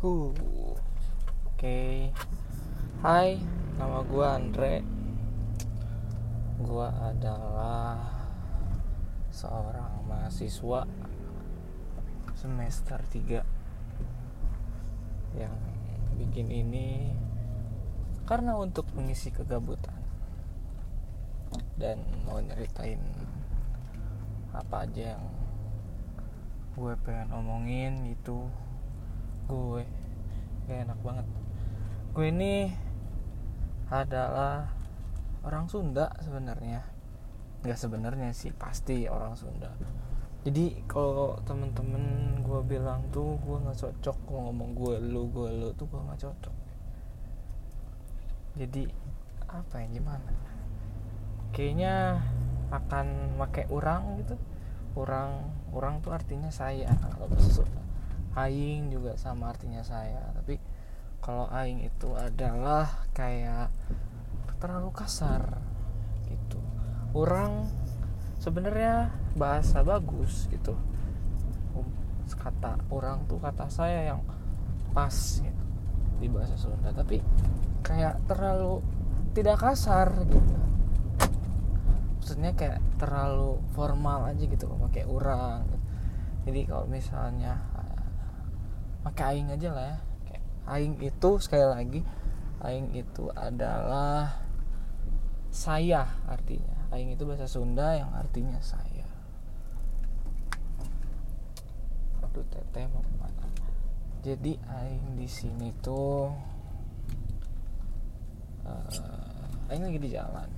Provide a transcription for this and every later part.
Oke. Hai, nama gue Andre. Gue adalah seorang mahasiswa semester 3 yang bikin ini karena untuk mengisi kegabutan dan mau nyeritain apa aja yang gue pengen omongin itu gue. Gak enak banget. Gue ini adalah orang Sunda sebenarnya. Nggak sebenarnya sih pasti orang Sunda. Jadi kalau temen-temen gue bilang tuh gue nggak cocok mau ngomong gue lu gue lu tuh gue nggak cocok. Jadi apa ya gimana? Kayaknya akan pakai orang gitu. Orang orang tuh artinya saya kalau bahasa aing juga sama artinya saya. Tapi kalau aing itu adalah kayak terlalu kasar gitu. Orang sebenarnya bahasa bagus gitu. Kata orang tuh kata saya yang pas gitu di bahasa Sunda. Tapi kayak terlalu tidak kasar gitu. Maksudnya kayak terlalu formal aja gitu pakai orang gitu. jadi kalau misalnya pakai aing aja lah ya. Aing itu sekali lagi aing itu adalah saya artinya. Aing itu bahasa Sunda yang artinya saya. Aduh teteh mau ke mana? Jadi aing di sini tuh uh, aing lagi di jalan.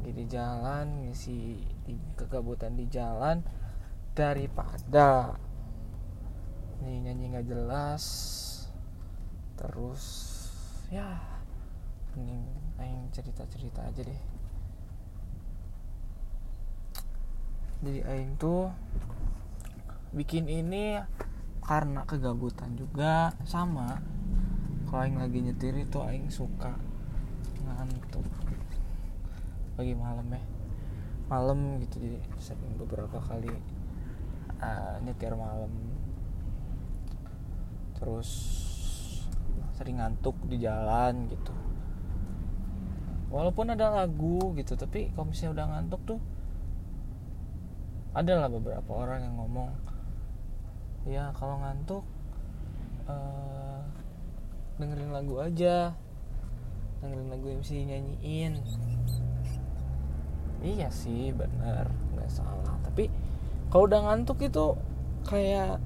Lagi di jalan ngisi di kegabutan di jalan daripada nyanyi nyanyi nggak jelas. Terus ya mending aing cerita cerita aja deh. Jadi aing tuh bikin ini karena kegabutan juga. Sama kalau aing lagi nyetir itu aing suka ngantuk. Pagi malam ya. Malam gitu jadi sering beberapa kali uh, nyetir malam terus sering ngantuk di jalan gitu. Walaupun ada lagu gitu tapi kalau misalnya udah ngantuk tuh adalah beberapa orang yang ngomong ya kalau ngantuk uh, dengerin lagu aja dengerin lagu MC nyanyiin. Iya sih bener nggak salah. Tapi kalau udah ngantuk itu kayak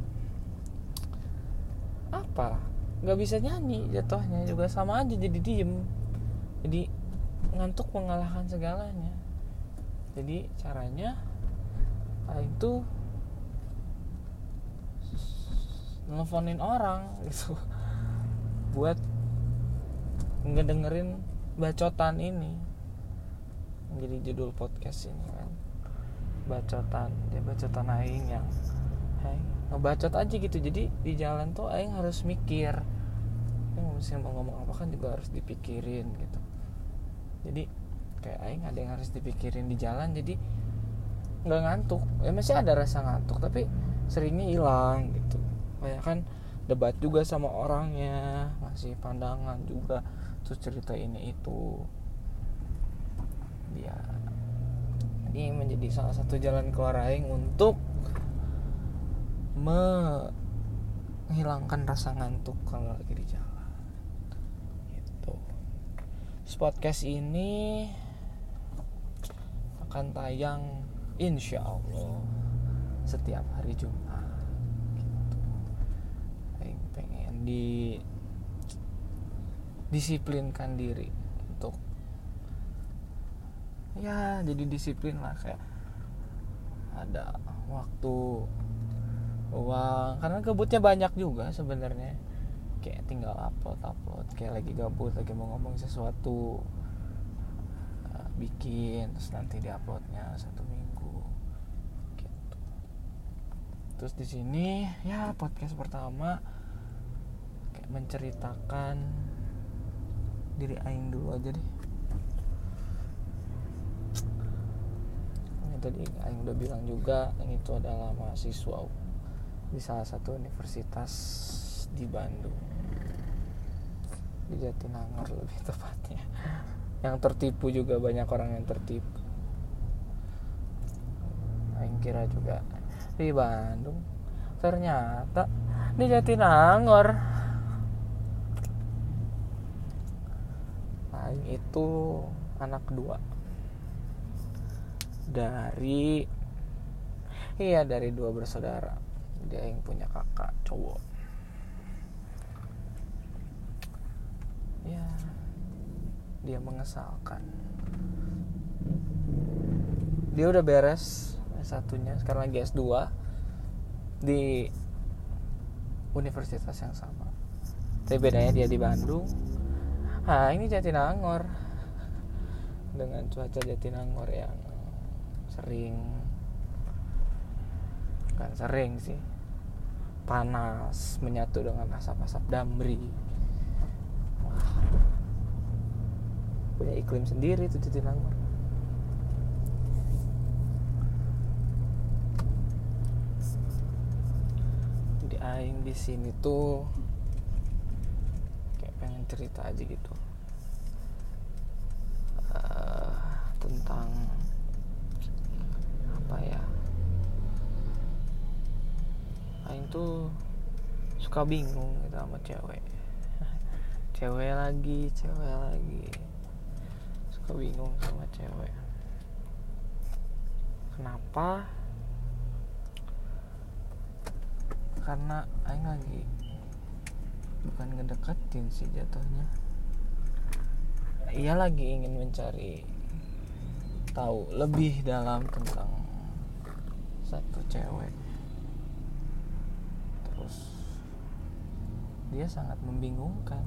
apa? Nggak bisa nyanyi jatuhnya juga. Sama aja jadi diem. Jadi ngantuk mengalahkan segalanya. Jadi caranya itu nelfonin orang gitu. Buat ngedengerin bacotan ini. Jadi judul podcast ini kan. Bacotan dia bacotan aing yang hey, ngebacot aja gitu. Jadi di jalan tuh aing harus mikir yang misalnya mau ngomong apa kan juga harus dipikirin gitu. Jadi kayak aing ada yang harus dipikirin di jalan jadi nggak ngantuk. Ya masih ada rasa ngantuk tapi seringnya hilang gitu. Kayak kan debat juga sama orangnya ngasih pandangan juga terus cerita ini itu. Dia ini menjadi salah satu jalan keluar aing untuk menghilangkan rasa ngantuk kalau lagi di jalan. Gitu. Podcast ini akan tayang insya Allah setiap hari Jumat. Gitu. Pengen di disiplinkan diri untuk ya jadi disiplin lah kayak ada waktu uang. Karena gabutnya banyak juga sebenarnya. Kayak tinggal upload upload. Kayak lagi gabut lagi mau ngomong sesuatu uh, bikin terus nanti diuploadnya satu minggu. Gitu. Terus di sini ya podcast pertama kayak menceritakan diri aing dulu aja deh. Ini tadi aing udah bilang juga yang itu adalah mahasiswa di salah satu universitas di Bandung. Di Jatinangor lebih tepatnya. Yang tertipu juga banyak orang yang tertipu. Aing kira juga di Bandung. Ternyata di Jatinangor. Aing itu anak kedua dari iya dari dua bersaudara dia yang punya kakak cowok. Ya dia mengesalkan. Dia udah beres satunya sekarang lagi S2 di universitas yang sama. Tapi bedanya dia di Bandung. Ah ini Jatinangor. Dengan cuaca Jatinangor yang sering. Kan sering sih panas menyatu dengan asap-asap damri. Wah. Punya iklim sendiri tuh Jatinangor di aing di sini tuh kayak pengen cerita aja gitu. Eh, tentang apa ya Aing tuh suka bingung gitu sama cewek. Cewek lagi cewek lagi. Suka bingung sama cewek. Kenapa? Karena Aing lagi bukan ngedeketin sih jatuhnya. Ia lagi ingin mencari tahu lebih dalam tentang satu cewek dia sangat membingungkan.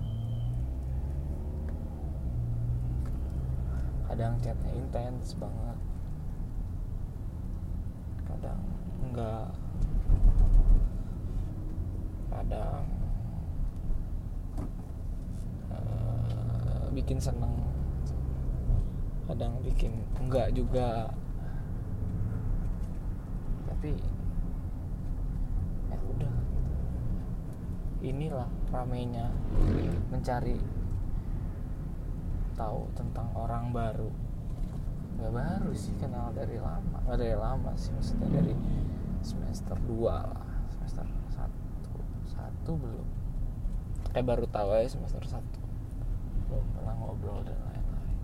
Kadang chatnya intens banget. Kadang enggak. Kadang eh, bikin seneng. Kadang bikin enggak juga. Tapi ya udah inilah ramenya mencari tahu tentang orang baru. Nggak baru sih kenal dari lama. Nggak dari lama sih maksudnya dari semester 2 lah semester satu satu belum. Eh baru tahu ya semester satu. Belum pernah ngobrol dan lain-lain.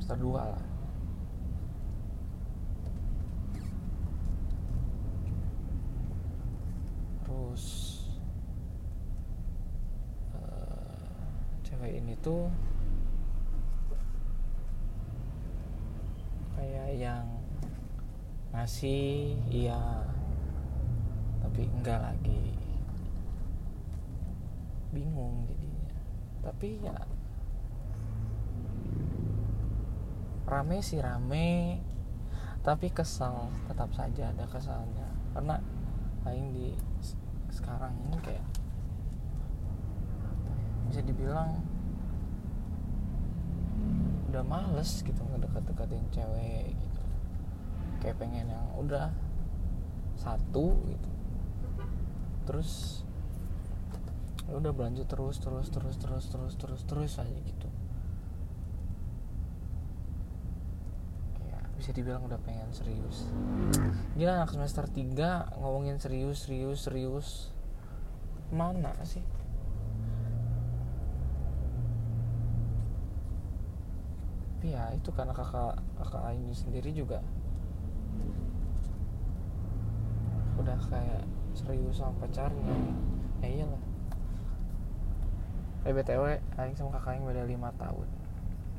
Semester 2 lah terus eh, cewek ini tuh kayak yang ngasih iya tapi enggak lagi. Bingung jadinya. Tapi ya rame sih rame tapi kesal tetap saja ada kesalnya. Karena aing di sekarang ini kayak ya, bisa dibilang udah males gitu ngedekat-dekatin cewek gitu. Kayak pengen yang udah satu gitu. Terus ya udah berlanjut terus terus terus terus terus terus terus aja gitu kayak bisa dibilang udah pengen serius. Gila anak semester 3 ngomongin serius serius serius. Mana sih? Tapi ya itu karena kakak kakak Aini sendiri juga. Udah kayak serius sama pacarnya. Ya iyalah. Eh btw Aing sama kakak Aing beda 5 tahun.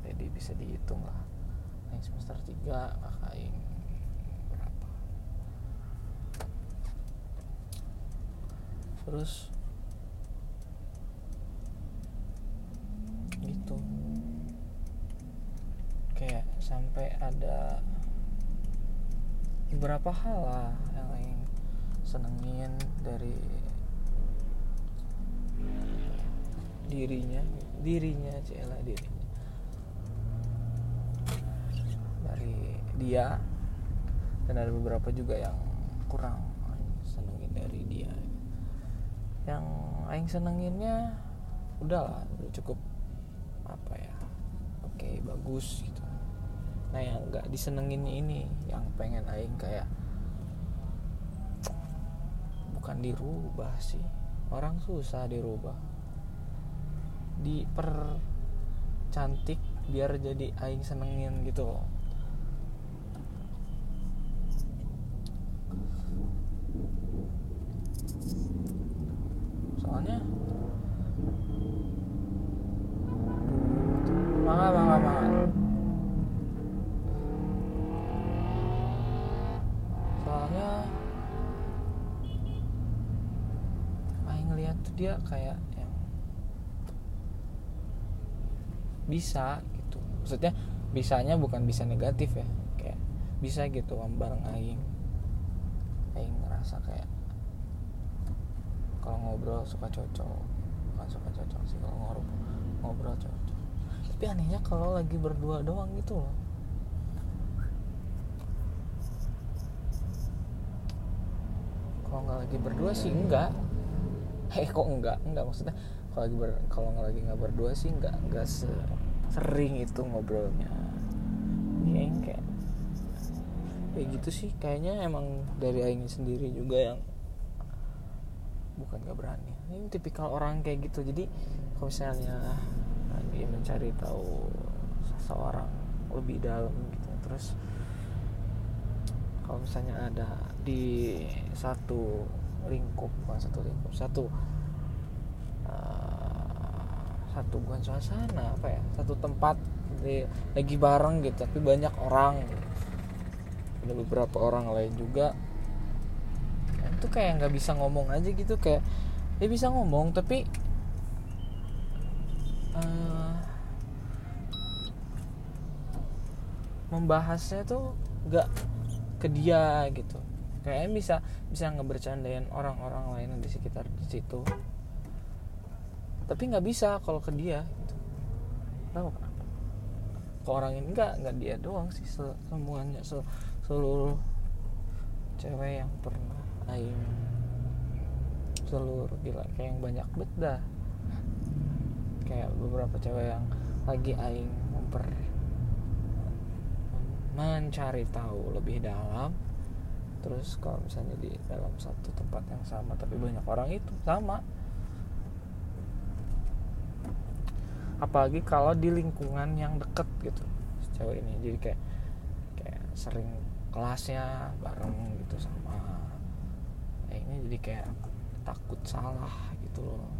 Jadi bisa dihitung lah Aing semester 3 kakak Aing berapa? Terus gitu. Kayak sampai ada beberapa hal lah yang Aing senengin dari dirinya dirinya cila dirinya dari dia. Dan ada beberapa juga yang kurang. Senengin dari dia. Aing senenginnya udahlah udah cukup apa ya oke bagus gitu. Nah yang nggak disenenginnya ini yang pengen aing kayak bukan dirubah sih. Orang susah dirubah. Diper cantik biar jadi aing senengin gitu loh bisa gitu. Maksudnya bisanya bukan bisa negatif ya. Kayak bisa gitu bareng aing. Aing ngerasa kayak kalau ngobrol suka cocok. Bukan suka cocok sih kalau ngobrol ngobrol cocok. Tapi anehnya kalau lagi berdua doang gitu loh. Kalau nggak lagi berdua sih enggak eh kok enggak enggak maksudnya kalau lagi ber, kalau lagi nggak berdua sih enggak enggak se sering itu ngobrolnya. Aing kayak kayak gitu sih. Kayaknya emang dari Aing sendiri juga yang bukan gak berani. Ini tipikal orang kayak gitu. Jadi kalau misalnya lagi mencari tahu seseorang lebih dalam gitu. Terus kalau misalnya ada di satu lingkup bukan satu lingkup satu satu bukan suasana apa ya satu tempat di, lagi bareng gitu tapi banyak orang. Gitu. ada beberapa orang lain juga. Itu kayak nggak bisa ngomong aja gitu kayak dia bisa ngomong tapi uh, membahasnya tuh nggak ke dia gitu. Kayaknya bisa bisa ngebercandain orang-orang lain di sekitar di situ tapi nggak bisa kalau ke dia gitu. Tahu kenapa ke orang ini nggak nggak dia doang sih semuanya seluruh cewek yang pernah aing seluruh gila kayak yang banyak bet dah. Kayak beberapa cewek yang lagi aing memper mencari tahu lebih dalam. Terus kalau misalnya di dalam satu tempat yang sama tapi banyak orang itu sama apalagi kalau di lingkungan yang deket gitu cewek ini. Jadi kayak kayak sering kelasnya bareng gitu sama eh, ini jadi kayak takut salah gitu loh.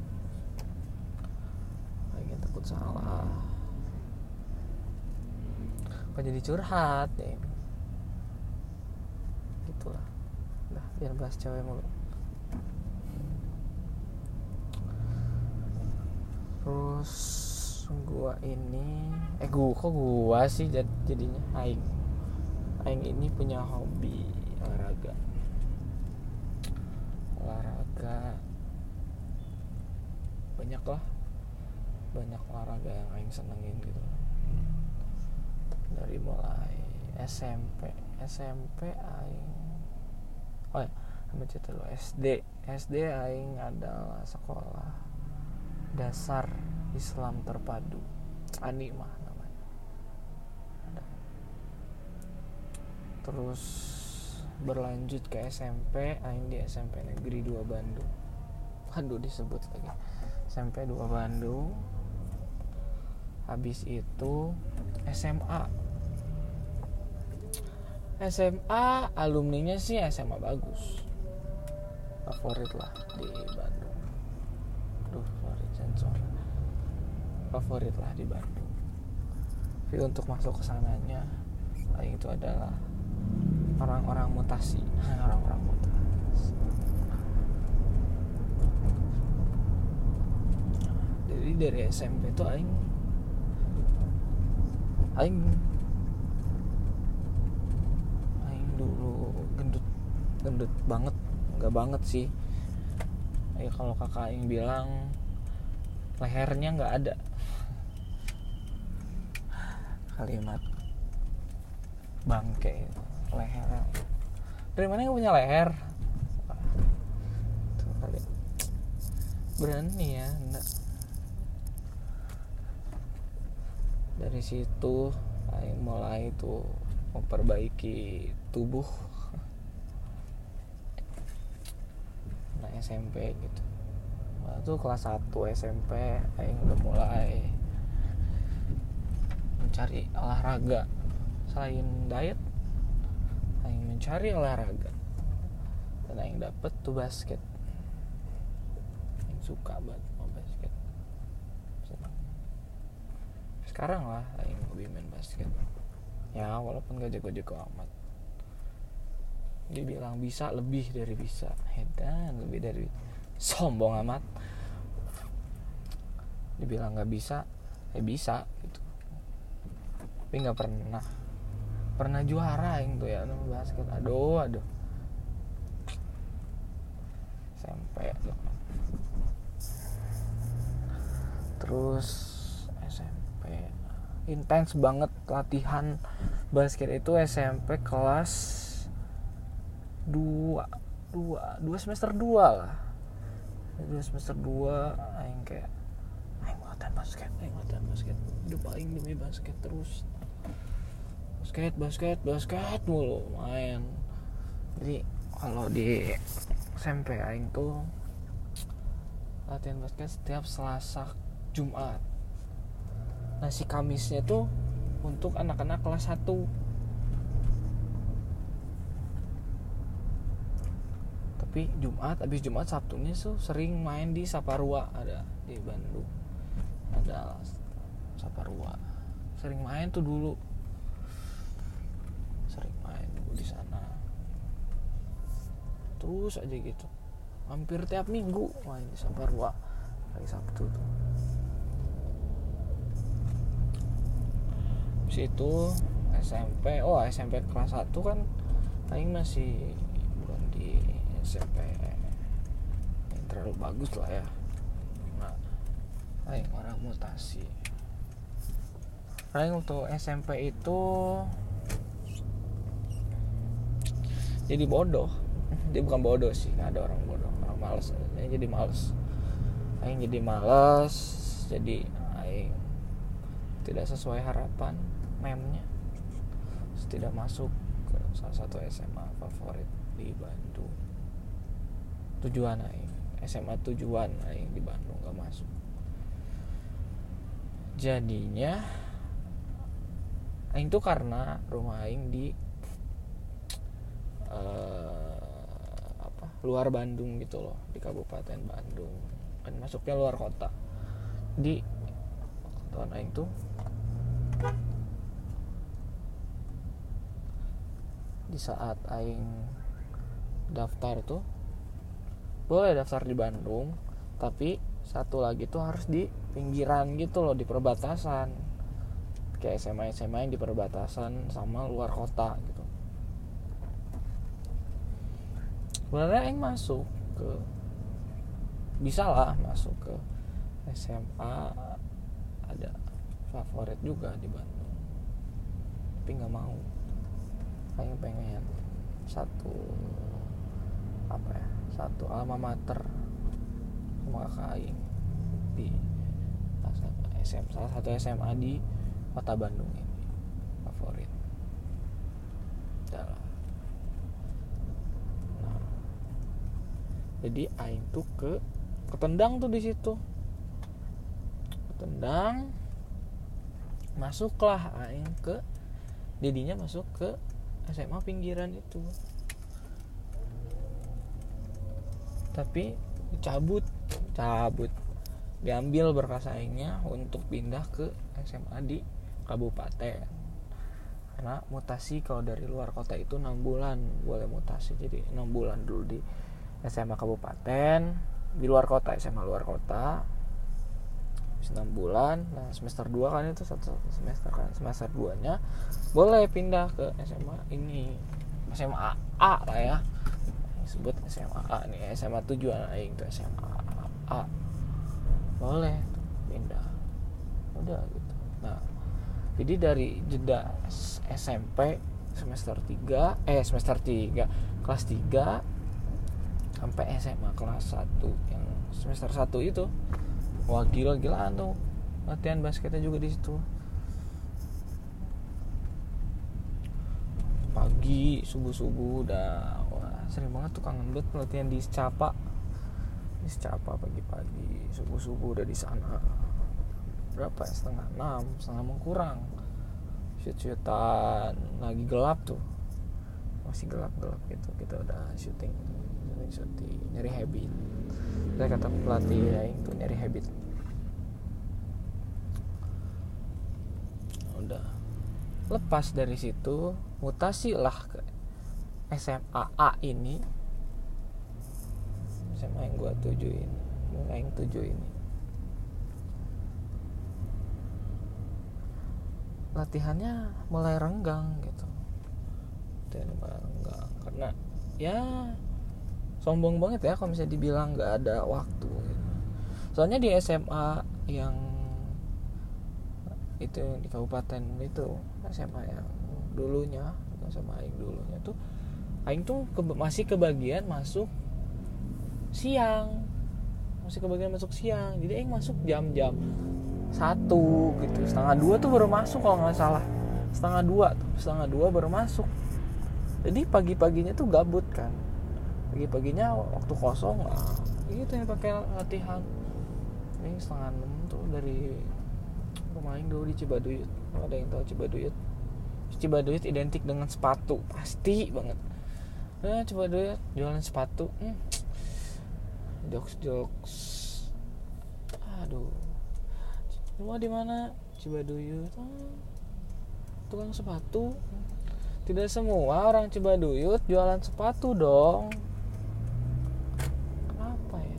Kayak takut salah. Kok jadi curhat ya gitulah. Udah biar bahas cewek mulu. Terus gua ini. Eh gua kok gua sih jad, jadinya? Aing. Aing ini punya hobi olahraga. Olahraga. Banyak lah banyak olahraga yang aing senengin gitu. Dari mulai SMP SMP aing. Oh ya ambil cerita dulu SD SD aing adalah sekolah dasar Islam terpadu. Animah namanya. Ada. terus berlanjut ke SMP aing di SMP Negeri 2 Bandung. Aduh disebut lagi. SMP 2 Bandung. Habis itu SMA SMA alumninya sih SMA bagus. Favorit lah di Bandung. Aduh sorry sensor favorit lah di Bandung. Tapi untuk masuk ke sananya itu adalah orang-orang mutasi. Orang-orang mutasi. Jadi dari SMP itu aing aing aing dulu gendut gendut banget nggak banget sih. Ya kalau kakak aing bilang lehernya nggak ada kalimat bangke leher. Dari mana yang punya leher? Berani ya enggak dari situ Aing mulai tuh memperbaiki tubuh. Nah SMP gitu. Tuh kelas 1 SMP Aing udah mulai mencari olahraga. Selain diet Aing mencari olahraga. Dan Aing dapet tuh basket. Aing suka banget sama basket. Senang sekarang lah Aing hobi main basket. Ya walaupun gak jago-jago amat. Dia bilang bisa lebih dari bisa. Hedan lebih dari sombong amat. Dibilang nggak bisa eh bisa gitu tapi nggak pernah. Pernah juara yang tuh ya basket. Aduh aduh. SMP tuh terus SMP intens banget latihan basket itu SMP kelas dua dua dua semester dua lah. Dua semester dua aing kayak aing latihan basket aing latihan basket. Hidup aing demi basket terus basket basket basket mulu main. Jadi kalau di SMP aing tuh latihan basket setiap Selasa Jumat. Nah si Kamisnya tuh untuk anak-anak kelas 1 tapi Jumat habis Jumat Sabtunya tuh sering main di Saparua ada di Bandung. Ada Saparua. Sering main tuh dulu di sana. Terus aja gitu. Hampir tiap minggu. Main di Saparua hari Sabtu tuh. Habis itu SMP oh SMP kelas 1 kan Aing masih bukan di SMP yang terlalu bagus lah ya. Nah Aing orang mutasi. Aing waktu SMP itu jadi bodoh. Dia bukan bodoh sih nggak ada orang bodoh. Orang males Aing jadi males. Aing jadi males jadi Aing tidak sesuai harapan memnya. Tidak masuk ke salah satu SMA favorit di Bandung. Tujuan aing. SMA tujuan aing di Bandung gak masuk. Jadinya aing tuh karena rumah aing di eh, apa luar Bandung gitu loh di Kabupaten Bandung. Kan masuknya luar kota. Di tahun aing tuh di saat aing daftar tuh boleh daftar di Bandung tapi satu lagi tuh harus di pinggiran gitu loh di perbatasan. Kayak SMA SMA yang di perbatasan sama luar kota gitu sebenarnya aing masuk ke bisa lah masuk ke SMA ada favorit juga di Bandung. Tapi nggak mau. Aing pengen satu apa ya satu alma mater sama kakak Aing di salah satu SMA di kota Bandung ini favorit dalam nah jadi Aing tuh ke ketendang tuh di situ. Ketendang masuklah Aing ke dedinya masuk ke SMA pinggiran itu. Tapi cabut cabut. Diambil berkas aingnya untuk pindah ke SMA di kabupaten. Karena mutasi kalau dari luar kota itu enam bulan boleh mutasi. Jadi enam bulan dulu di SMA kabupaten di luar kota SMA luar kota. Enam bulan nah semester 2 kan itu satu semester kan semester 2 nya boleh pindah ke SMA ini. SMA A lah ya. Disebut SMA A nih SMA tujuan aing tuh SMA A boleh pindah. Udah gitu. Nah jadi dari jeda SMP semester 3 eh semester 3 kelas 3 sampai SMA kelas 1 yang semester 1 itu. Wah gila gilaan tuh latihan basketnya juga di situ. Pagi subuh subuh udah. Wah sering banget tuh kangen banget latihan di Secapa di Secapa pagi-pagi subuh subuh udah di sana. Berapa ya? Setengah enam setengah mengkurang. Shoot shootan lagi gelap tuh. Masih gelap gelap gitu kita udah syuting syuting nyari habit. Saya kata pelatih ya itu nyari habit. Udah. Lepas dari situ mutasi lah ke SMA A ini. SMA yang gua tujuin yang tujuh ini latihannya mulai renggang gitu. Latihan mulai renggang karena ya sombong banget ya kalau misalnya dibilang nggak ada waktu gitu. soalnya di SMA yang itu di kabupaten itu SMA yang dulunya sama Aing dulunya tuh Aing tuh ke, masih kebagian masuk siang. Masih kebagian masuk siang. Jadi Aing masuk jam-jam satu gitu. Setengah dua tuh baru masuk kalau nggak salah. Setengah dua tuh setengah dua baru masuk. Jadi pagi-paginya tuh gabut kan pagi-paginya waktu kosong lah gitu yang pakai latihan. Ini setengah enam tuh dari rumah dulu di Cibaduyut ada yang tahu Cibaduyut Cibaduyut identik dengan sepatu. Pasti banget. Nah Cibaduyut jualan sepatu. Hmm. jokes jokes aduh. Rumah di mana? Cibaduyut oh, tukang sepatu. Tidak semua orang Cibaduyut jualan sepatu dong kenapa ya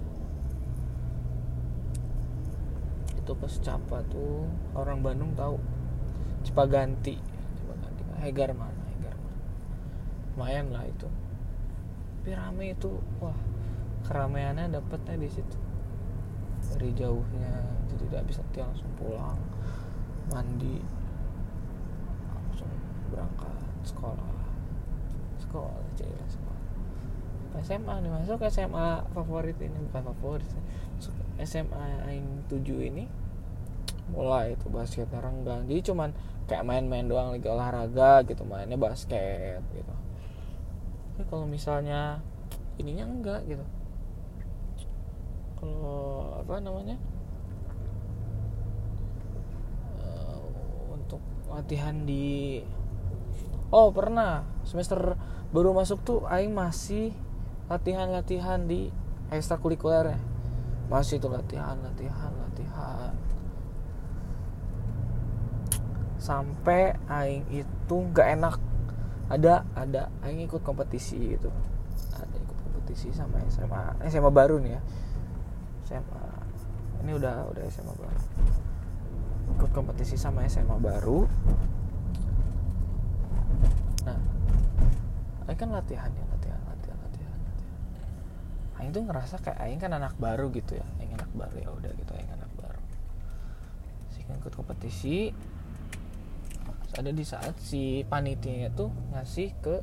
itu ke Secapa tuh orang Bandung tahu. Cipaganti Cipaganti Hegar mana? Hegar mana? Lumayan lah itu. Tapi rame itu wah keramaiannya dapetnya di situ. Dari jauhnya jadi tidak bisa nanti langsung pulang mandi langsung berangkat sekolah. Sekolah ya sekolah. SMA nih masuk SMA favorit ini bukan favorit SMA Aing 7 ini mulai itu basket renggang. Jadi cuman kayak main-main doang lagi olahraga gitu mainnya basket gitu. Tapi kalau misalnya ininya enggak gitu. Kalau apa namanya? Uh, untuk latihan di oh pernah. Semester baru masuk tuh Aing masih latihan-latihan di ekstrakurikuler ya masih tuh latihan latihan latihan. Sampai Aing itu nggak enak. Ada ada. Aing ikut kompetisi gitu ada ikut kompetisi sama SMA SMA baru nih ya. SMA ini udah udah SMA baru. Ikut kompetisi sama SMA baru. Nah Aing kan latihan ya latihan latihan latihan latihan Aing tuh ngerasa kayak Aing kan anak baru gitu ya. Aing anak baru ya udah gitu Aing anak baru. Sih ikut kompetisi. Ada di saat si panitianya tuh ngasih ke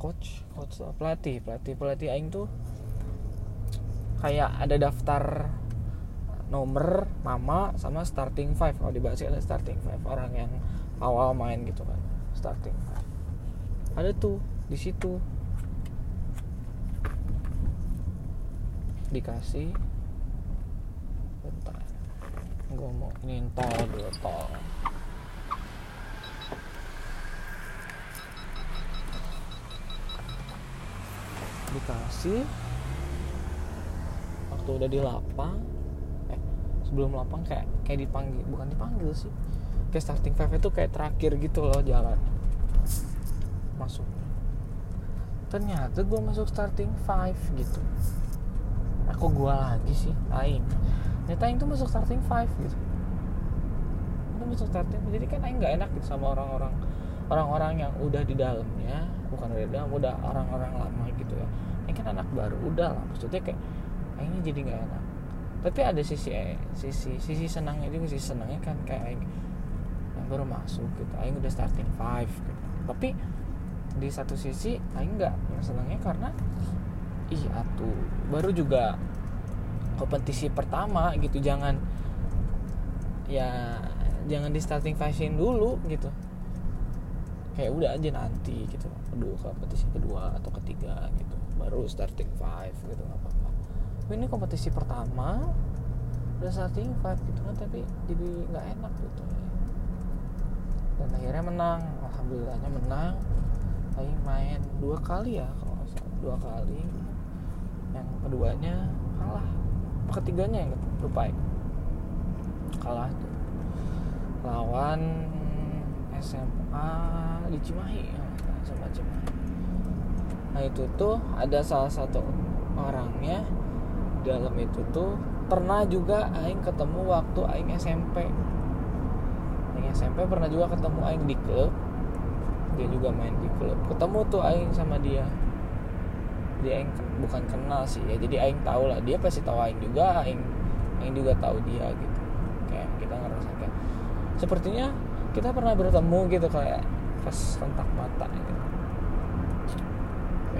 coach coach pelatih. Pelatih pelatih Aing tuh kayak ada daftar nomor nama sama starting five. Kalau di basket ada starting five orang yang awal main gitu kan. Starting five. Ada tuh di situ dikasih. Bentar. Gue mau ini dulu tol. Dikasih. Waktu udah di lapang eh sebelum lapang kayak kayak dipanggil bukan dipanggil sih. Kayak starting five itu kayak terakhir gitu loh jalan. Masuk. Ternyata gue masuk starting five gitu aku gue lagi sih? Aing. Ternyata Aing tuh masuk starting five gitu. Itu masuk starting jadi kan Aing nggak enak gitu sama orang-orang orang-orang yang udah di dalamnya. Bukan udah di dalam udah orang-orang lama gitu ya. Aing kan anak baru udah lah. Maksudnya kayak Aingnya jadi nggak enak. Tapi ada sisi eh, sisi sisi senangnya juga sisi senangnya kan kayak Aing yang baru masuk gitu. Aing udah starting five gitu. tapi di satu sisi Aing nggak senangnya karena ih atuh. Baru juga kompetisi pertama gitu jangan ya jangan di starting fashion dulu gitu. Kayak udah aja nanti gitu kedua kompetisi kedua atau ketiga gitu baru starting five gitu nggak apa-apa. Tapi ini kompetisi pertama udah starting five gitu kan tapi jadi nggak enak gitu. Dan akhirnya menang alhamdulillahnya menang. Aing main dua kali ya kalau dua kali. Yang keduanya kalah apa ketiganya yang lupa ya kalah tuh. Lawan SMA di Cimahi. Ya, sama Cimahi. Nah itu tuh ada salah satu orangnya dalam itu tuh pernah juga Aing ketemu waktu Aing SMP Aing SMP pernah juga ketemu Aing di klub. Dia juga main di klub. Ketemu tuh Aing sama dia dia Aing bukan kenal sih ya. Jadi Aing tahu lah dia pasti tahu Aing juga Aing Aing juga tahu dia gitu. Kayak kita ngerasa kayak sepertinya kita pernah bertemu gitu kayak pas kontak mata gitu.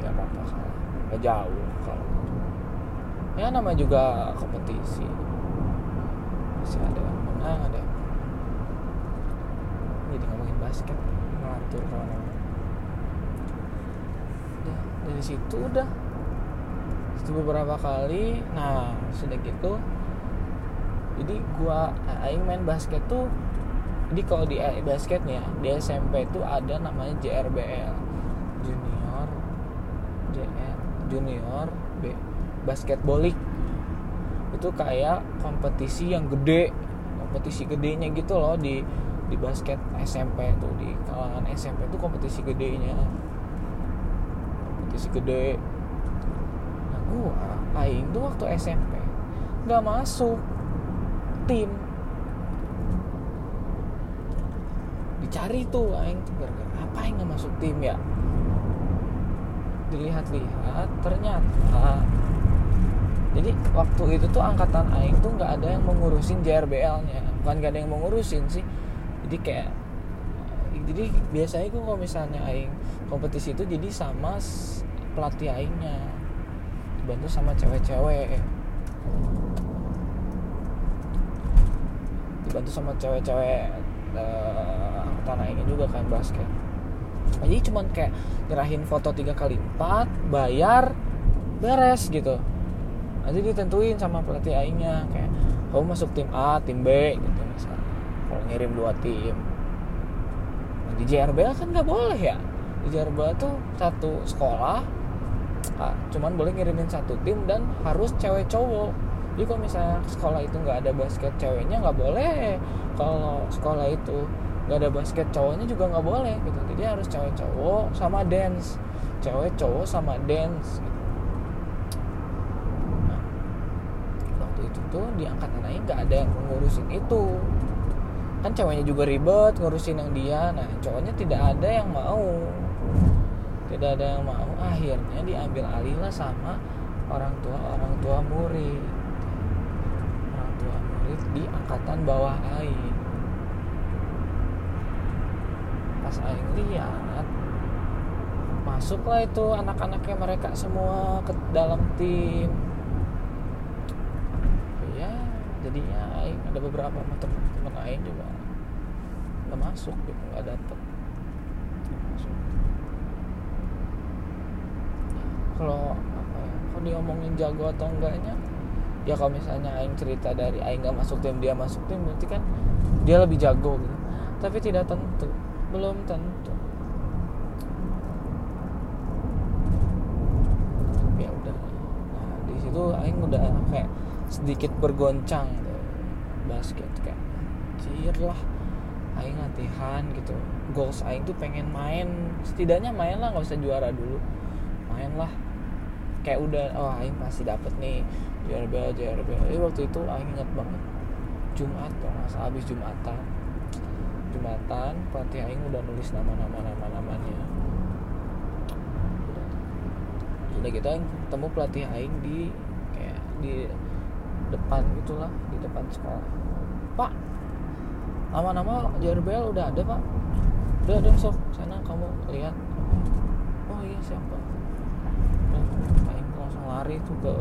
Ya apa-apa kalau nggak jauh kalau ya nama juga kompetisi. Masih ada yang menang ada yang jadi ngomongin basket ngatur kalau udah dari situ udah. Itu beberapa kali. Nah sudah gitu jadi gua aing main basket tuh jadi kalau di basket nih ya di SMP itu ada namanya JRBL junior JR junior B basketbolik itu kayak kompetisi yang gede kompetisi gedenya gitu loh di di basket SMP tuh di kalangan SMP itu kompetisi gedenya kompetisi gede. Nah gua aing tuh waktu SMP nggak masuk tim. Dicari tuh aing. Tuh gara-gara apa yang nggak masuk tim ya? Dilihat-lihat ternyata jadi waktu itu tuh angkatan aing tuh nggak ada yang mengurusin JRBL-nya bukan nggak ada yang mengurusin sih. Jadi kayak jadi biasanya gue kalau misalnya aing kompetisi itu jadi sama pelatih aingnya dibantu sama cewek-cewek. Dibantu sama cewek-cewek uh, aingnya juga kan basket. Jadi cuman kayak nyerahin foto tiga kali empat bayar beres gitu. Nanti ditentuin sama pelatih aingnya kayak kamu masuk tim A tim B gitu misalnya. Kalau ngirim dua tim. Di JRBL kan nggak boleh ya? Di JRBL tuh satu sekolah ah, cuman boleh ngirimin satu tim dan harus cewek cowok. Jadi kalau misalnya sekolah itu nggak ada basket ceweknya nggak boleh. Kalau sekolah itu nggak ada basket cowoknya juga nggak boleh gitu. Jadi harus cewek cowok sama dance. Cewek cowok sama dance gitu. nah, waktu itu tuh di angkatan lain nggak ada yang ngurusin itu. Kan ceweknya juga ribet ngurusin yang dia. Nah cowoknya tidak ada yang mau tidak ada yang mau. Akhirnya diambil alih lah sama orang tua orang tua murid. Orang tua murid di angkatan bawah aing. Pas aing lihat masuklah itu anak-anaknya mereka semua ke dalam tim. Ya jadinya aing ada beberapa teman-teman aing juga. Nggak masuk gitu nggak dapet kalau apa ya diomongin jago atau enggaknya ya kalau misalnya aing cerita dari aing nggak masuk tim dia masuk tim berarti kan dia lebih jago gitu. Tapi tidak tentu belum tentu. Ya udah. Nah di situ aing udah kayak sedikit bergoncang tuh basket kayak anjir lah. Aing latihan gitu. Goals aing tuh pengen main. Setidaknya main lah nggak usah juara dulu. Main lah kayak udah oh aing pasti dapet nih JRBL JRBL eh, waktu itu aing inget banget Jumat kalau nggak salah habis Jumatan. Jumatan pelatih aing udah nulis nama-nama nama-namanya. Udah udah gitu aing ketemu pelatih aing di kayak di depan gitulah di depan sekolah. Pak nama-nama JRBL udah ada pak. Udah ada sok sana kamu lihat. Oh iya siapa aing langsung lari tuh ke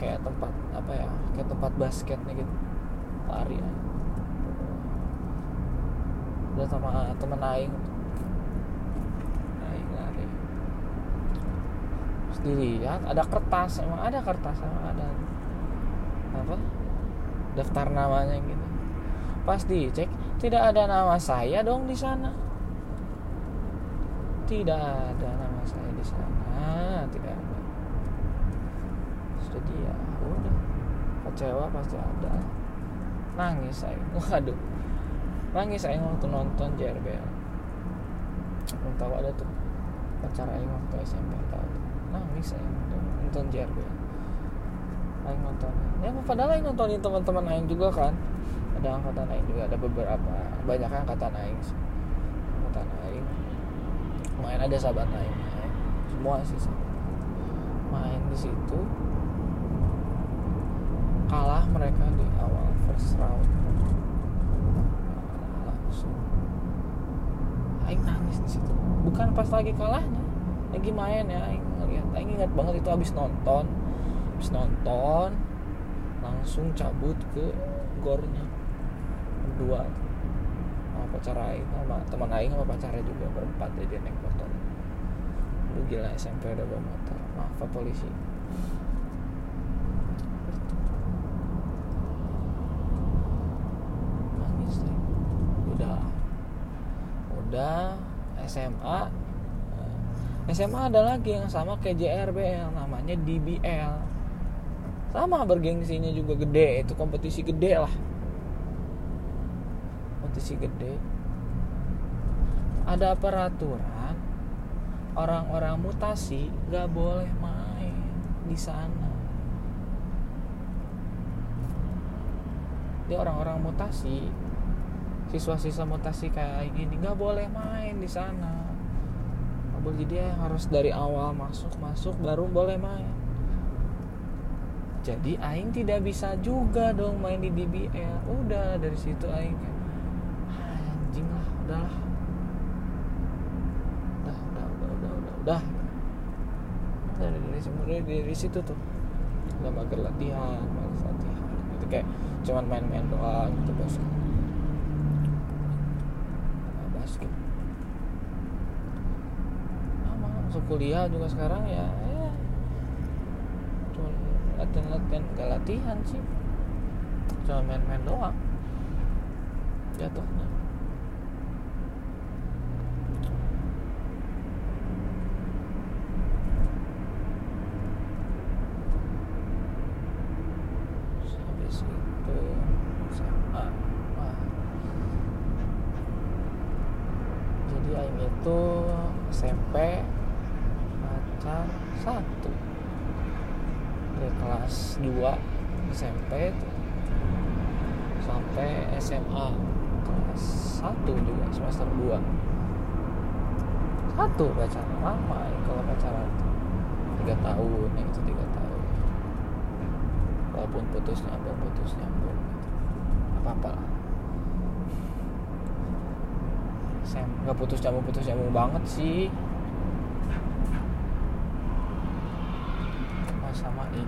kayak tempat apa ya kayak tempat basketnya gitu. Lari ya udah sama temen aing. Aing lari. Terus dilihat ada kertas emang ada kertas emang ada. Apa? Daftar namanya gitu. Pas dicek tidak ada nama saya dong di sana. Tidak ada nama saya di sana tidak ada. Sudah dia udah. Kecewa pasti ada. Nangis saya waduh. Nangis saya waktu nonton JRBL belum tahu ada tuh pacar Aing waktu SMP tahu nangis saya nonton JRBL Aing nonton. Ya padahal Aing nontonin teman-teman Aing juga kan. Ada angkatan Aing juga ada beberapa banyak angkatan Aing sih. Angkatan Aing. Main ada sahabat Aing semua sih. Main di situ. Kalah mereka di awal first round. Langsung. Aing nangis di situ. Bukan pas lagi kalahnya. Lagi main ya Aing ngeliat. Aing ingat banget itu habis nonton. Habis nonton langsung cabut ke gornya. Berdua. Sama pacar Aing sama teman Aing sama pacarnya juga berempat dia naik motor lu gila SMP udah bawa motor. Maaf Pak polisi. Nangis deh. Udah. Udah SMA SMA ada lagi yang sama kayak JRBL namanya DBL sama bergengsinya juga gede. Itu kompetisi gede lah. Kompetisi gede. Ada peraturan orang-orang mutasi gak boleh main di sana. Dia orang-orang mutasi siswa-siswa mutasi kayak gini nggak boleh main di sana. Jadi harus dari awal masuk masuk baru boleh main. Jadi Aing tidak bisa juga dong main di DBL udah dari situ Aing "Ah, anjing lah udahlah udah udah udah udah. Udah dari dari dari, situ tuh. Udah mager latihan mager latihan. Gitu kayak cuman main-main doang gitu basket Nah, basket. Sama masuk kuliah juga sekarang ya ya. Cuma latihan-latihan gak latihan sih. Cuma main-main doang. Jatuhnya Terus habis itu SMA wah. Itu SMP pacar satu. Dari kelas 2 SMP tuh sampai SMA kelas 1 juga semester 2 satu pacaran lama ya kalau pacaran. Tuh tiga tahun yang itu tiga tahun. Walaupun putus nyambung putus nyambung. Gitu apa apa lah Sem nggak putus nyambung putus nyambung banget sih. Mas sama Aing.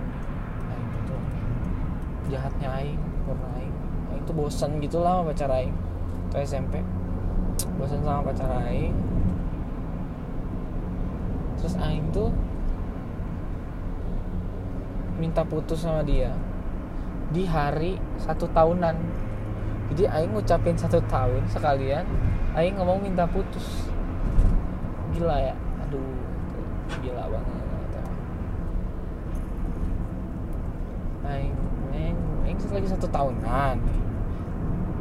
Aing itu jahatnya Aing karena Aing. Aing tuh bosan gitu lah sama pacar Aing. Itu SMP bosan sama pacar Aing. Terus Aing tuh minta putus sama dia di hari satu tahunan. Jadi Aing ngucapin satu tahun sekalian Aing ngomong minta putus. Gila ya. Aduh gila banget. Aing Aing Aing lagi satu tahunan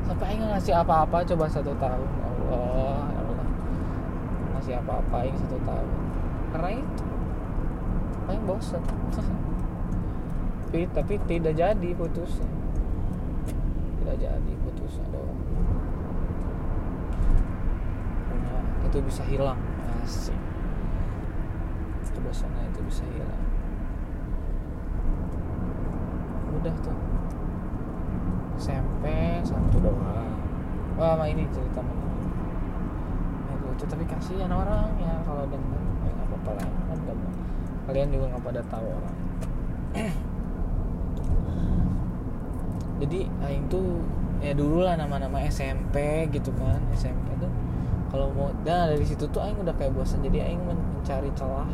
sampai Aing nggak ngasih apa-apa coba satu tahun. Allah ya Allah. Ngasih apa-apa Aing satu tahun. Karena itu Aing bosan tapi, tapi tidak jadi putusnya. Tidak jadi putusnya doang karena itu bisa hilang. Asik. Kebosanan itu bisa hilang. Udah tuh. SMP satu doang. Wah mah ini cerita mana itu tapi kasihan orang ya kalau denger. Ya nggak apa-apa lah kan kalian juga nggak pada tahu orang. Jadi aing tuh ya dulu lah nama-nama SMP gitu kan. SMP tuh kalau mau dan dari situ tuh aing udah kayak bosan. Jadi aing mencari celah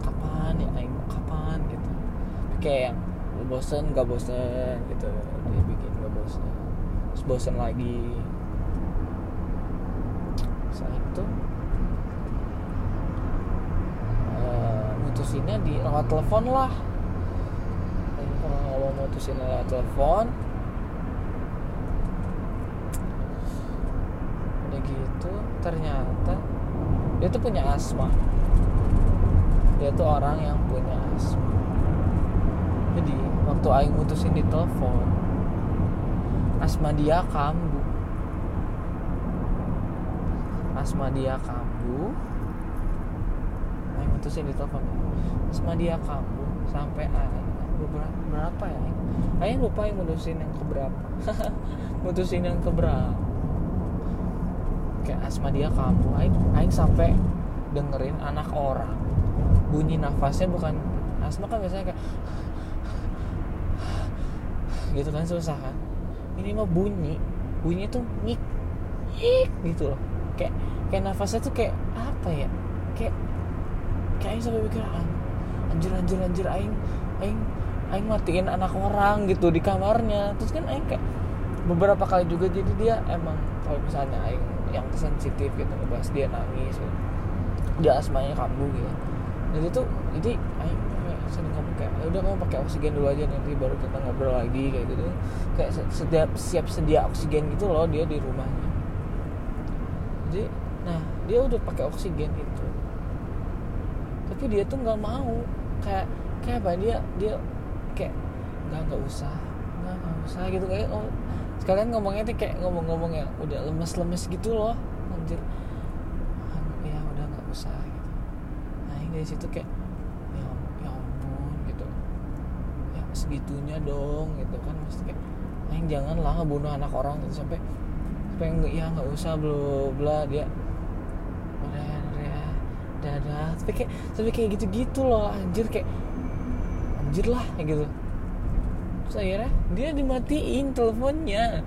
kapan ya aing kapan gitu. Kayak yang bosan gak bosan gitu. Dia bikin gak bosan. Terus bosan lagi. Saat itu uh, mutusinnya di lewat telepon lah. Kalau mau mutusin lewat telepon udah gitu ternyata dia tuh punya asma. Dia tuh orang yang punya asma. Jadi waktu Aing mutusin di telepon asma dia kambuh. Asma dia kambuh. Aing mutusin di telepon. Asma dia kambuh sampai Aing berapa, ya Aing lupa Aing mutusin yang keberapa. Mutusin yang keberapa kayak asma dia kambuh Aing, Aing sampai dengerin anak orang bunyi nafasnya bukan asma kan biasanya kayak gitu kan susah kan? Ini mah bunyi bunyi tuh ngik ngik gitu loh. Kayak kayak nafasnya tuh kayak apa ya? Kayak kayak aing sampai mikir anjir anjir anjir aing aing aing matiin anak orang gitu di kamarnya. Terus kan aing kayak beberapa kali juga jadi dia emang kalau misalnya aing yang sensitif gitu ngebahas dia nangis gitu. dia asmanya kambuh gitu. Jadi tuh jadi sering ngomong kayak ya udah kamu pakai oksigen dulu aja nanti baru kita ngobrol lagi kayak gitu. Kayak setiap siap sedia oksigen gitu loh dia di rumahnya. Jadi nah dia udah pakai oksigen itu tapi dia tuh nggak mau. Kayak kayak apa dia dia kayak nggak nggak usah nggak usah gitu. Kayak oh sekalian ngomongnya tuh kayak ngomong-ngomong yang udah lemes-lemes gitu loh. Anjir. Ya udah nggak usah gitu. Nah dari situ kayak segitunya dong gitu kan. Mesti kayak jangan janganlah ngebunuh anak orang gitu. Sampai sampai ya nggak usah bla bla dia udah ya dadah. Tapi kayak tapi kayak gitu gitu loh anjir kayak anjir lah kayak gitu terus akhirnya dia dimatiin teleponnya.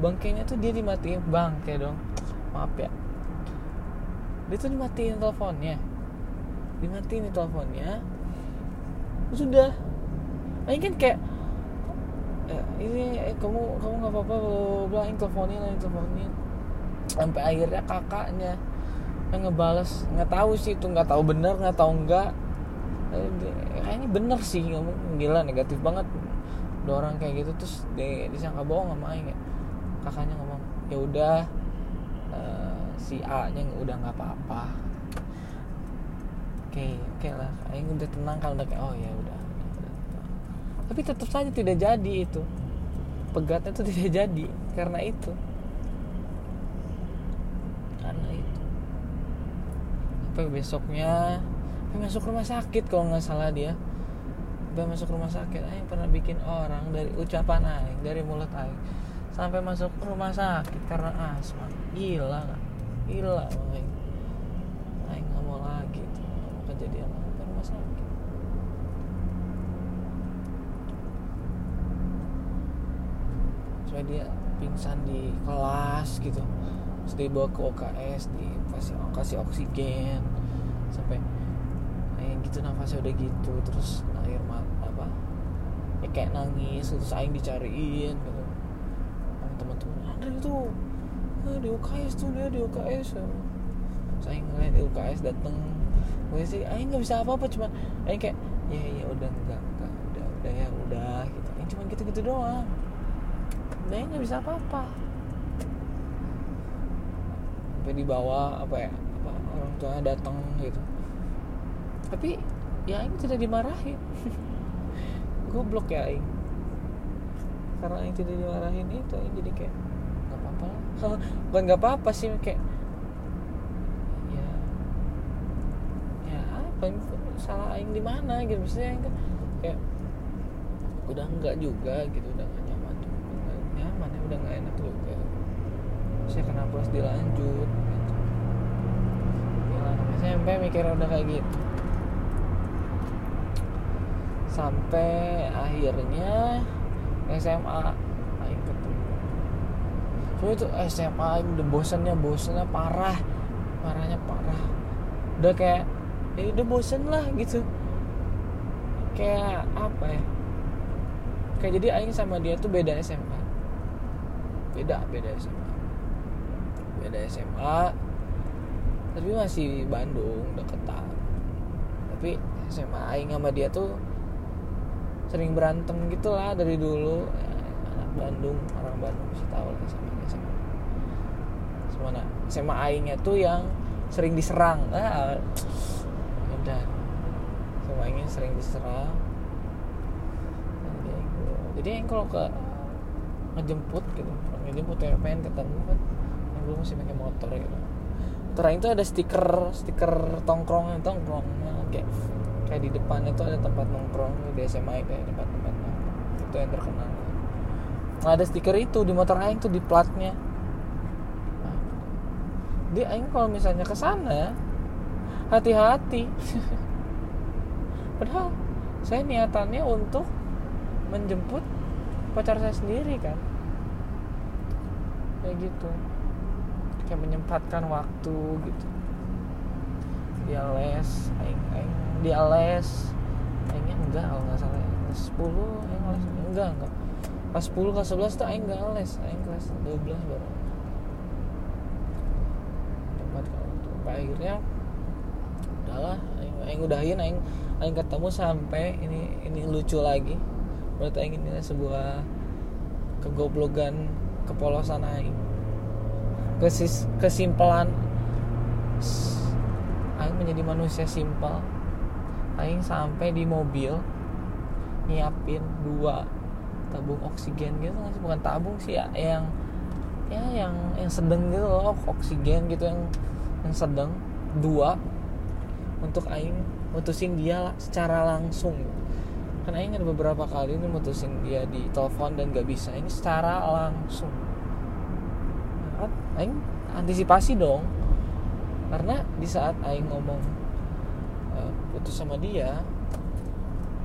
Bangkainya tuh dia dimatiin. Bangke dong. Maaf ya. Dia tuh dimatiin teleponnya. Dimatiin teleponnya. Sudah ini kan kayak eh, ini eh, kamu kamu nggak apa-apa bla ini teleponin ini teleponin. Sampai akhirnya kakaknya yang ngebales nggak tahu sih itu nggak tahu bener nggak tahu enggak eh, kayaknya bener sih ngomong gila negatif banget ada orang kayak gitu terus di, disangka bohong sama Aing ya. Kakaknya ngomong ya udah uh, si A nya udah nggak apa-apa. Oke oke lah. Aing udah tenang kalau udah kayak oh ya udah. Tapi tetap saja tidak jadi itu. Pegatnya itu tidak jadi karena itu. Karena itu. Sampai besoknya sampai masuk rumah sakit kalau nggak salah dia sampai masuk rumah sakit Aing pernah bikin orang dari ucapan Aing dari mulut Aing sampai masuk rumah sakit karena asma. Gila gila Aing. Aing nggak mau lagi tuh kejadian apa rumah sakit. Sampai dia pingsan di kelas gitu. Terus dibawa ke OKS dikasih kasih oksigen. Sampai kayak gitu nafasnya udah gitu terus ya kayak nangis terus aing dicariin gitu. Sama teman-teman Andre itu ah, di UKS tuh dia di UKS saya ngeliat di UKS dateng gue sih aing nggak bisa apa-apa cuma aing kayak ya ya udah enggak enggak udah udah ya udah gitu. Aing cuma gitu-gitu doang. Dia nggak bisa apa-apa. Sampai dibawa apa ya apa orang tuanya datang gitu. Tapi ya ini tidak dimarahin goblok ya Aing. Karena Aing tidak dimarahin itu Aing. Jadi kayak nggak apa-apa lah. Bukan nggak apa-apa sih kayak ya ya apa salah Aing di mana gitu. Maksudnya Aing kan kayak udah enggak juga gitu udah enggak nyaman ya udah nggak enak juga. Saya kenapa harus dilanjut gitu. ya, SMP mikirnya udah kayak gitu sampai akhirnya SMA aing ketemu. So itu SMA aing udah bosannya bosannya parah. Parahnya parah. Udah kayak ya udah bosen lah gitu. Kayak apa ya? Kayak jadi aing sama dia tuh beda SMA beda beda SMA beda SMA tapi masih Bandung deketan tapi SMA aing sama dia tuh sering berantem gitu lah dari dulu. Ya, anak Bandung orang Bandung sih tahu lah sama SMA semana SMA aingnya tuh yang sering diserang. Ah udah. Sama aingnya sering diserang. Jadi aing kalau ke ngejemput gitu ngejemput ya pengen ketemu kan. Yang dulu masih pakai motor gitu. Motor itu ada stiker stiker tongkrong. Tongkrong kayak kayak di depan itu ada tempat nongkrong di SMA kayak tempat tempat nongkrong. Itu yang terkenal. Nah, ada stiker itu di motor aing tuh di platnya. Nah, di aing kalau misalnya ke sana hati-hati. Padahal saya niatannya untuk menjemput pacar saya sendiri kan. Kayak gitu. Kayak menyempatkan waktu gitu. Dia les aing aing dia les aingnya enggak kalau nggak salah ya. kelas 10 aing les enggak enggak. Pas 10 kelas 11 tuh aing enggak les aing kelas 12 baru. Tempat kalau tuh akhirnya udahlah aing, aing udahin aing aing ketemu sampai ini ini lucu lagi. Berarti aing ini sebuah kegoblogan kepolosan aing. Kesis, kesimpulan aing menjadi manusia simpel aing sampai di mobil nyiapin dua tabung oksigen gitu nggak sih? Bukan tabung sih ya yang ya yang yang sedang gitu loh oksigen gitu yang yang sedang dua untuk aing mutusin dia secara langsung. Kan aing ada beberapa kali ini mutusin dia di telepon dan gak bisa ini secara langsung. Nah, aing antisipasi dong karena di saat aing ngomong putus sama dia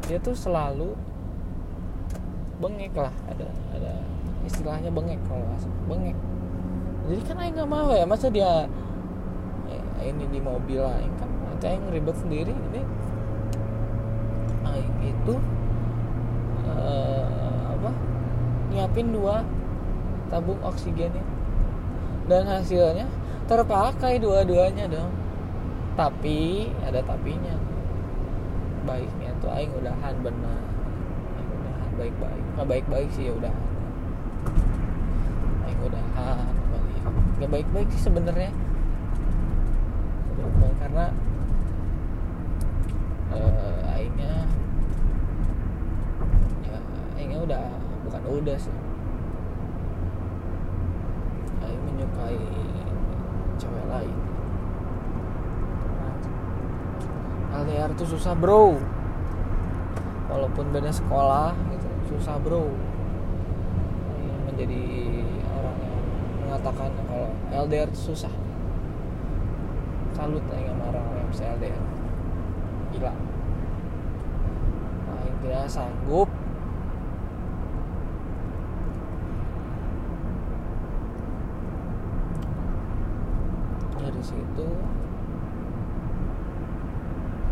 dia tuh selalu bengek lah. Ada ada istilahnya bengek kalau bengek. Jadi kan aing nggak mau ya masa dia eh, ini di mobil aing kan. Aing ribet sendiri. Ini aing itu uh, apa nyiapin dua tabung oksigennya. Dan hasilnya terpakai dua-duanya dong. Tapi ada tapinya baiknya tuh aing udahan benar udahan baik-baik. Nggak baik-baik sih ya udah aing udahan nggak baik-baik sih sebenarnya. Karena uh, aingnya ya aingnya udah bukan udah sih. Aing menyukai cewek lain LDR tuh susah bro. Walaupun beda sekolah gitu susah bro. Menjadi orang yang mengatakan kalau LDR tuh susah. Salut aing sama orang yang bisa LDR gila. Aing tidak sanggup dari situ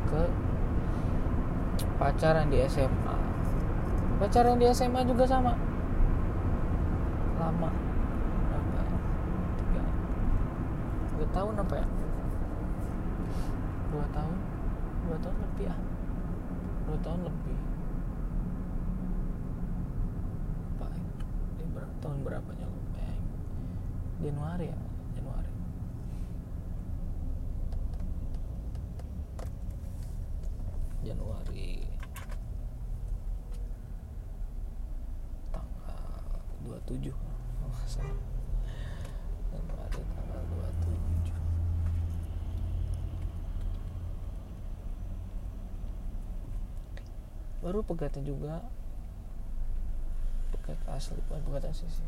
ke pacaran di SMA pacaran di SMA juga sama. Lama. Apa ya? Tiga. Tahun apa ya dua tahun dua tahun lebih ya dua tahun lebih apa ini berapa tahun berapanya lupa ya Januari ya Januari Januari tanggal 27 oh. Januari tanggal 27 baru pegatnya juga. Pegat asli bukan pegat asli sih.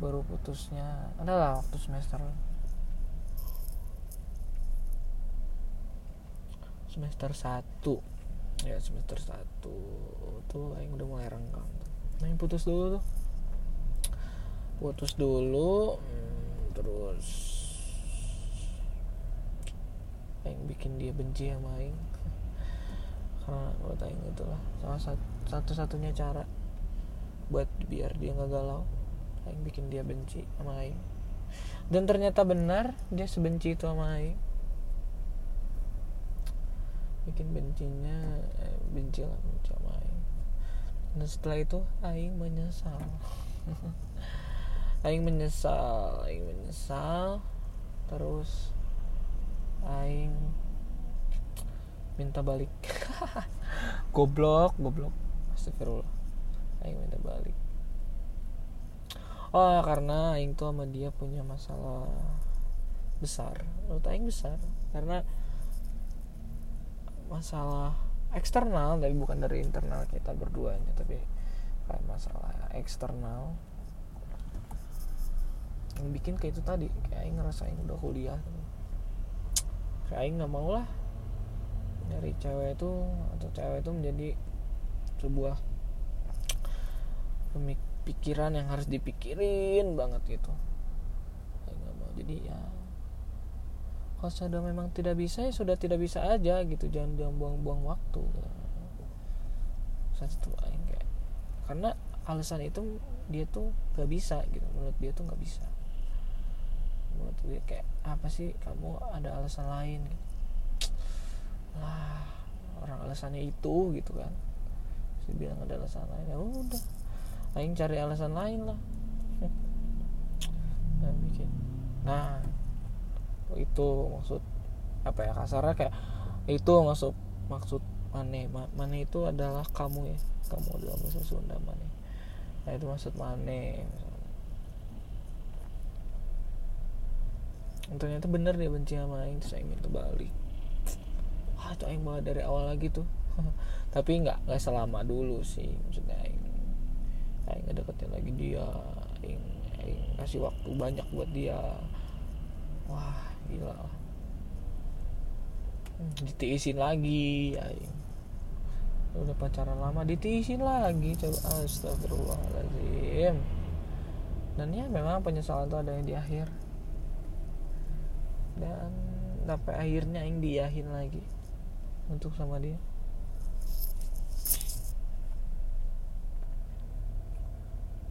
Baru putusnya adalah waktu semester. Semester 1 ya semester satu tuh aing udah mulai renggang yang putus dulu tuh putus dulu hmm, terus aing bikin dia benci sama aing. Karena menurut aing itulah salah satu satunya cara buat biar dia nggak galau aing bikin dia benci sama aing. Dan ternyata benar dia sebenci itu sama aing. Bikin bencinya eh, benci lah benci sama aing. Dan setelah itu aing menyesal aing menyesal aing menyesal. Terus aing minta balik. Goblok goblok. Astagfirullah. Aing minta balik. Oh karena aing tuh sama dia punya masalah besar. Menurut aing besar. Karena masalah eksternal tapi bukan dari internal kita berduanya tapi kayak masalah eksternal yang bikin kayak itu tadi kayak aing ngerasain udah kuliah. Kayak aing nggak mau lah dari cewek itu atau cewek itu menjadi sebuah pikiran yang harus dipikirin banget gitu. Nggak mau. Jadi ya kalau sudah memang tidak bisa ya sudah tidak bisa aja gitu. Jangan jangan buang-buang waktu. Saat itu kayak karena alasan itu dia tuh gak bisa gitu. Menurut dia tuh nggak bisa menurut dia kayak apa sih? Kamu ada alasan lain? Lah orang alasannya itu gitu kan. Saya bilang ada alasan lain ya udah. Aing cari alasan lain lah. Dan bikin. Nah itu maksud apa ya kasarnya kayak itu maksud maksud mane. Mane itu adalah kamu ya. Kamu dalam bahasa Sunda mane. Nah itu maksud mane ternyata bener dia benci sama Aing terus Aing minta balik. Ah itu aing banget dari awal lagi tuh. Tapi nggak nggak selama dulu sih maksudnya aing aing ngedeketin lagi dia. Aing aing kasih waktu banyak buat dia. Wah gila. Ditiisin lagi aing. Udah pacaran lama ditiisin lagi coba. Astagfirullahaladzim. Dan ya memang penyesalan itu ada yang di akhir dan sampai akhirnya aing diahin lagi untuk sama dia.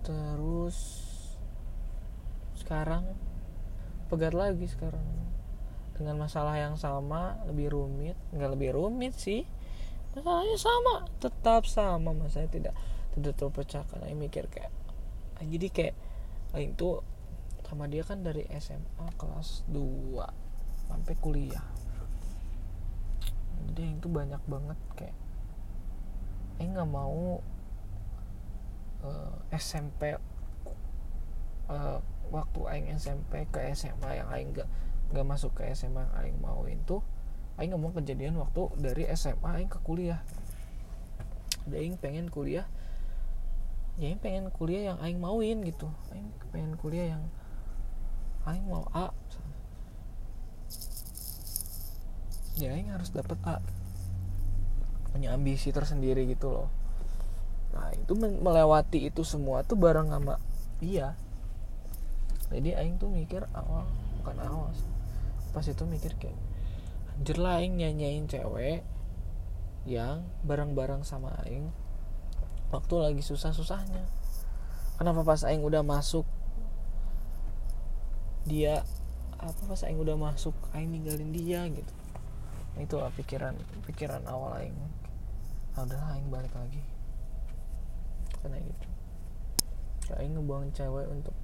Terus sekarang pegat lagi sekarang. Dengan masalah yang sama lebih rumit nggak lebih rumit sih. Masalahnya sama tetap sama mas saya tidak tidak terpecahkan saya mikir kayak jadi kayak itu sama dia kan dari SMA kelas 2 sampai kuliah. Jadi itu banyak banget kayak eh nggak mau uh, eh, SMP uh, eh, waktu aing SMP ke SMA yang aing nggak nggak masuk ke SMA yang aing mau itu aing nggak mau kejadian waktu dari SMA aing ke kuliah. Ada aing pengen kuliah ya aing pengen kuliah yang aing mauin gitu. Aing pengen kuliah yang aing mau A? Ya ini harus dapat A. Punya ambisi tersendiri gitu loh. Nah itu melewati itu semua tuh bareng sama dia. Jadi Aing tuh mikir awal bukan awal pas itu mikir kayak anjir lah Aing nyanyain cewek yang bareng-bareng sama Aing waktu lagi susah-susahnya. Kenapa pas Aing udah masuk dia apa pas Aing udah masuk Aing ninggalin dia gitu. Itu lah pikiran pikiran awal aing. Nah, udah aing balik lagi. Karena gitu. Kayak aing ngebuang cewek untuk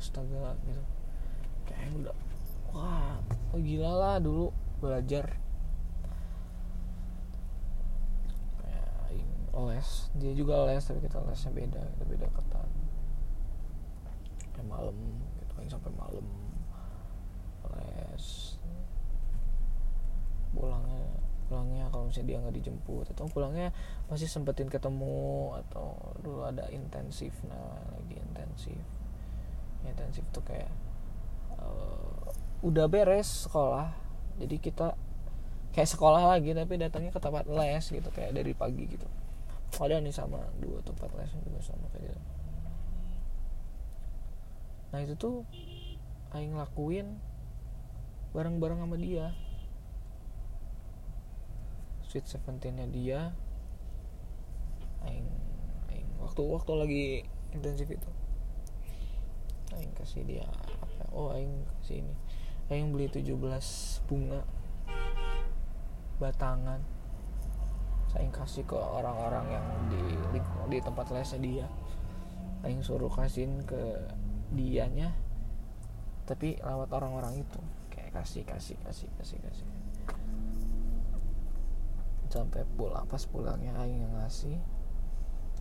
astaga gitu. Kayak aing udah wah oh gila lah dulu belajar. Les dia juga les tapi kita lesnya beda kita beda ketan kayak malam sampai malam. Les. Pulangnya pulangnya kalau misalnya dia nggak dijemput atau pulangnya masih sempetin ketemu atau dulu ada intensif nah lagi intensif. Intensif tuh kayak uh, udah beres sekolah jadi kita kayak sekolah lagi tapi datangnya ke tempat les gitu kayak dari pagi gitu. Ada nih sama dua tempat les juga sama kayak gitu nah itu tuh aing lakuin bareng-bareng sama dia. Sweet seventeennya dia. Aing aing waktu waktu lagi intensif itu. Aing kasih dia apa? Oh aing kasih ini. Aing beli 17 bunga batangan. Saya kasih ke orang-orang yang di di tempat lesnya dia. Aing suruh kasihin ke dianya tapi lewat orang-orang itu. Kayak kasih kasih kasih kasih kasih. Sampai pulang pas pulangnya aing yang ngasih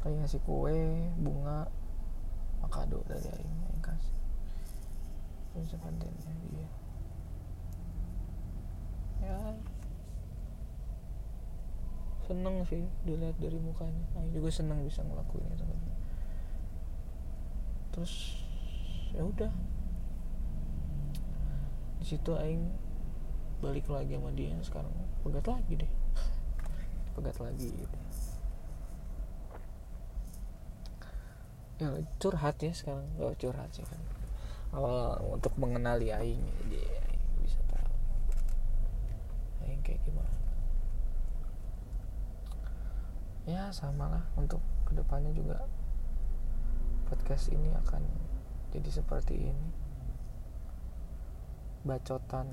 aing ngasih kue bunga kado dari aing aing kasih. Terus sepanjangnya dia ya seneng sih dilihat dari mukanya. Aing juga seneng bisa ngelakuin itu terus ya udah. Di situ Aing balik lagi sama dia sekarang. Pegat lagi deh. Pegat lagi. Gitu. ya curhat ya sekarang. Gak curhat sih kan. Awal untuk mengenali Aing jadi Aing bisa tahu. Aing kayak gimana. Ya samalah untuk ke depannya juga podcast ini akan jadi seperti ini. Bacotan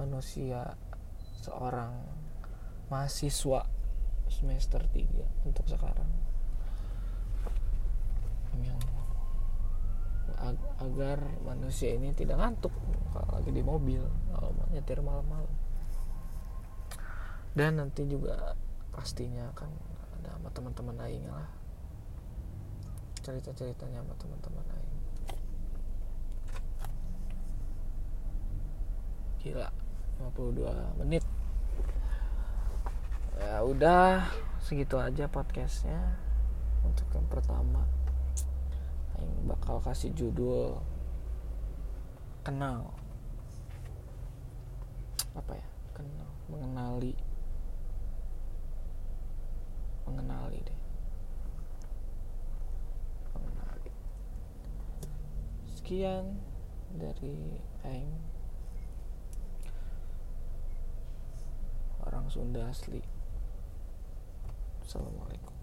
manusia seorang mahasiswa semester 3 untuk sekarang. Yang ag- agar manusia ini tidak ngantuk kalau lagi di mobil kalau nyetir malam-malam. Dan nanti juga pastinya akan ada sama teman-teman aing lah cerita-ceritanya sama teman-teman aing gila 52 menit. Ya udah segitu aja podcastnya untuk yang pertama. Aing bakal kasih judul kenal. Apa ya? Kenal. Mengenali. Mengenali deh mengenali sekian dari Aing. Orang Sunda asli. Assalamualaikum